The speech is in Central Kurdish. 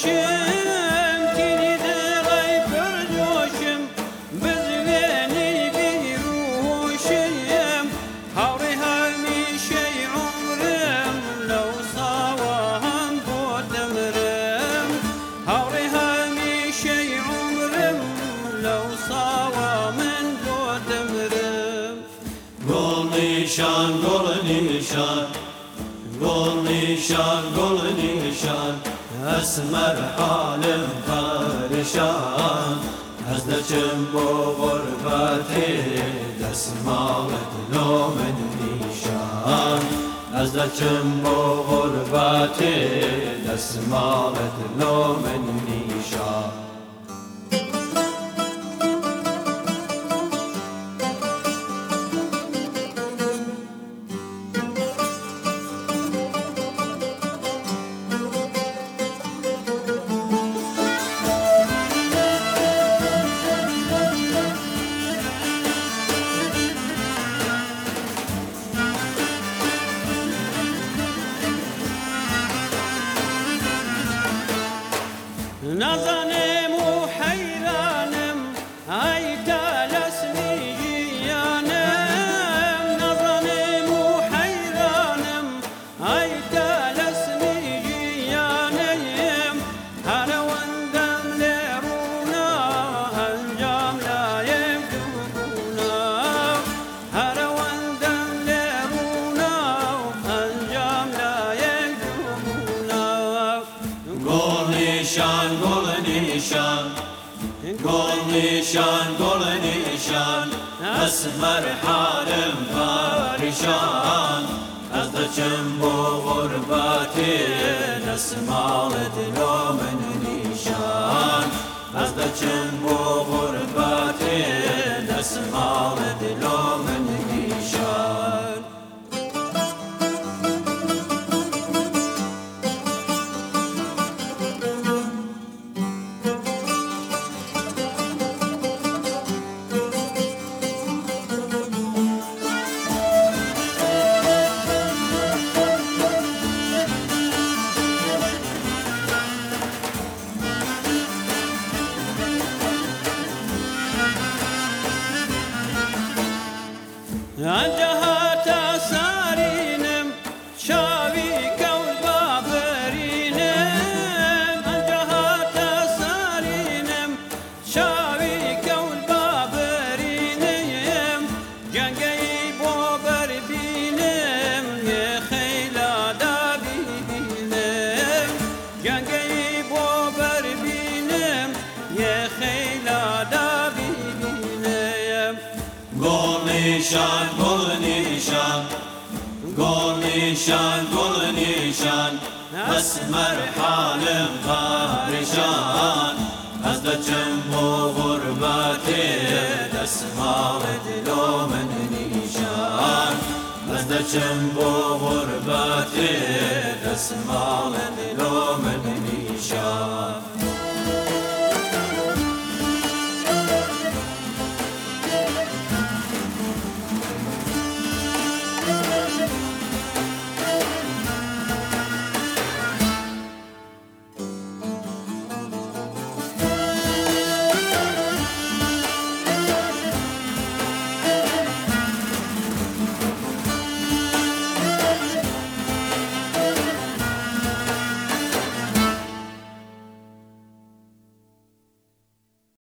nişan, gol nişan, gol nişan, gol nişan. ئەسمەر حالم پەرشان هەز دەچم بۆ غوربەتێ دەسماڵت لۆ من نیشان ئەز دەچم بۆ غوربەتێ دەسماڵت لۆ من نیشان نشان گل نشان گل نشان گل نشان اسمر حالم پریشان از دچم بو غربتی نسمالت لو من نشان از دچم بو غربتی خیلا دا بیدونیم گل نیشان گل نیشان گل نیشان گل نیشان بس مرحالم پارشان از دچم و غربتی دست ماوت دومن نیشان از دچم و غربتی دست ماوت دومن نیشان